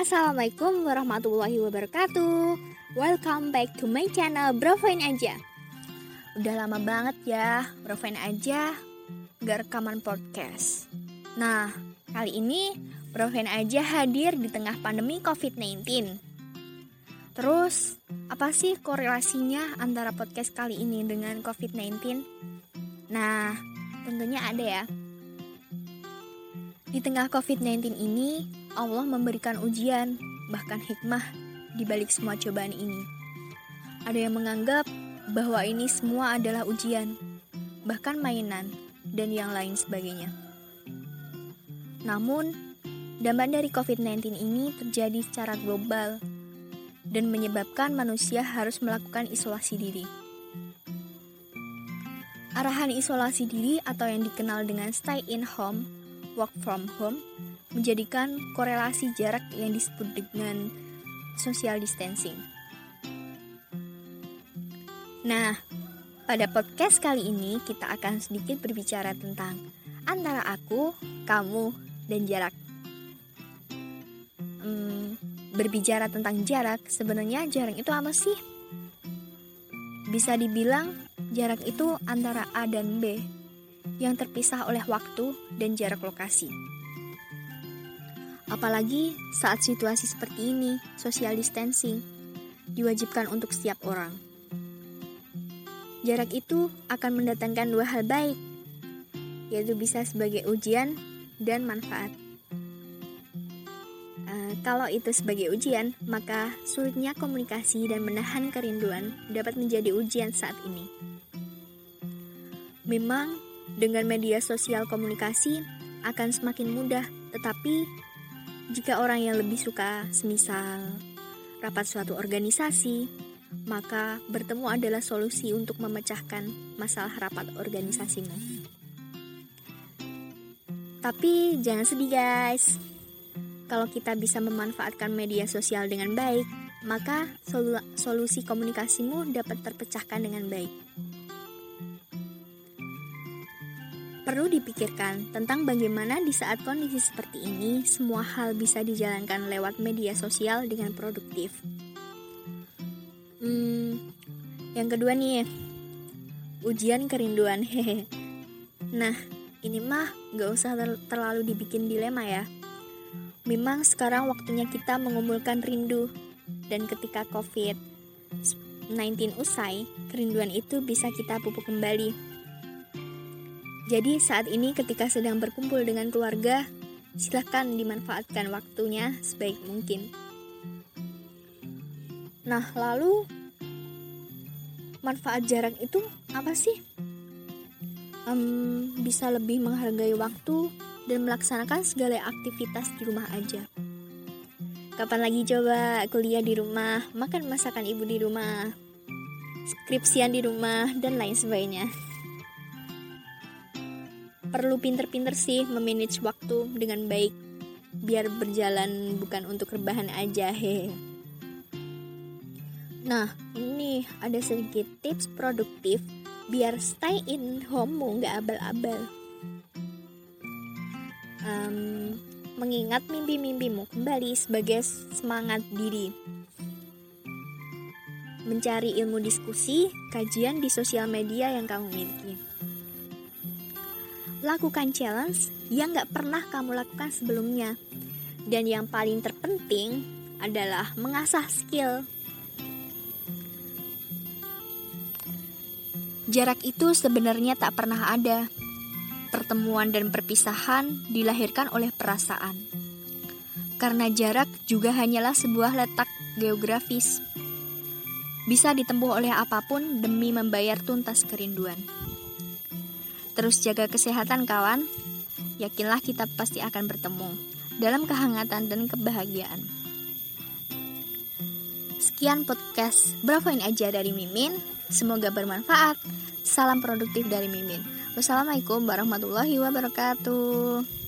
Assalamualaikum warahmatullahi wabarakatuh. Welcome back to my channel Brofain aja. Udah lama banget ya Brofain aja Gak rekaman podcast. Nah kali ini Brofain aja hadir di tengah pandemi COVID-19 Terus apa sih korelasinya antara podcast kali ini dengan COVID-19? Nah tentunya ada ya. Di tengah COVID-19 ini, Allah memberikan ujian, bahkan hikmah di balik semua cobaan ini. Ada yang menganggap bahwa ini semua adalah ujian, bahkan mainan, dan yang lain sebagainya. Namun, dampak dari COVID-19 ini terjadi secara global dan menyebabkan manusia harus melakukan isolasi diri. Arahan isolasi diri atau yang dikenal dengan stay in home work from home menjadikan korelasi jarak yang disebut dengan social distancing. Nah, pada podcast kali ini kita akan sedikit berbicara tentang antara aku, kamu, dan jarak. Hmm, berbicara tentang jarak, sebenarnya jarak itu apa sih? Bisa dibilang jarak itu antara A dan B, yang terpisah oleh waktu dan jarak lokasi. Apalagi saat situasi seperti ini, social distancing diwajibkan untuk setiap orang. Jarak itu akan mendatangkan dua hal baik, yaitu bisa sebagai ujian dan manfaat. Uh, kalau itu sebagai ujian, maka sulitnya komunikasi dan menahan kerinduan dapat menjadi ujian saat ini. Memang dengan media sosial komunikasi akan semakin mudah, tetapi jika orang yang lebih suka semisal rapat suatu organisasi, maka bertemu adalah solusi untuk memecahkan masalah rapat organisasimu. Tapi jangan sedih guys. Kalau kita bisa memanfaatkan media sosial dengan baik, maka solusi komunikasimu dapat terpecahkan dengan baik. Perlu dipikirkan tentang bagaimana di saat kondisi seperti ini semua hal bisa dijalankan lewat media sosial dengan produktif. Hmm, yang kedua nih, ujian kerinduan. Hehe. Nah, ini mah gak usah ter terlalu dibikin dilema ya. Memang sekarang waktunya kita mengumpulkan rindu dan ketika COVID-19 usai, kerinduan itu bisa kita pupuk kembali jadi saat ini ketika sedang berkumpul dengan keluarga, silahkan dimanfaatkan waktunya sebaik mungkin. Nah, lalu manfaat jarak itu apa sih? Um, bisa lebih menghargai waktu dan melaksanakan segala aktivitas di rumah aja. Kapan lagi coba kuliah di rumah, makan masakan ibu di rumah, skripsian di rumah, dan lain sebagainya perlu pinter-pinter sih memanage waktu dengan baik biar berjalan bukan untuk rebahan aja he nah ini ada sedikit tips produktif biar stay in home nggak abal-abal. Um, mengingat mimpi-mimpimu kembali sebagai semangat diri. Mencari ilmu diskusi, kajian di sosial media yang kamu miliki lakukan challenge yang gak pernah kamu lakukan sebelumnya. Dan yang paling terpenting adalah mengasah skill. Jarak itu sebenarnya tak pernah ada. Pertemuan dan perpisahan dilahirkan oleh perasaan. Karena jarak juga hanyalah sebuah letak geografis. Bisa ditempuh oleh apa pun demi membayar tuntas kerinduan. Terus jaga kesehatan kawan. Yakinlah kita pasti akan bertemu dalam kehangatan dan kebahagiaan. Sekian podcast Bravoin aja dari Mimin. Semoga bermanfaat. Salam produktif dari Mimin. Wassalamualaikum warahmatullahi wabarakatuh.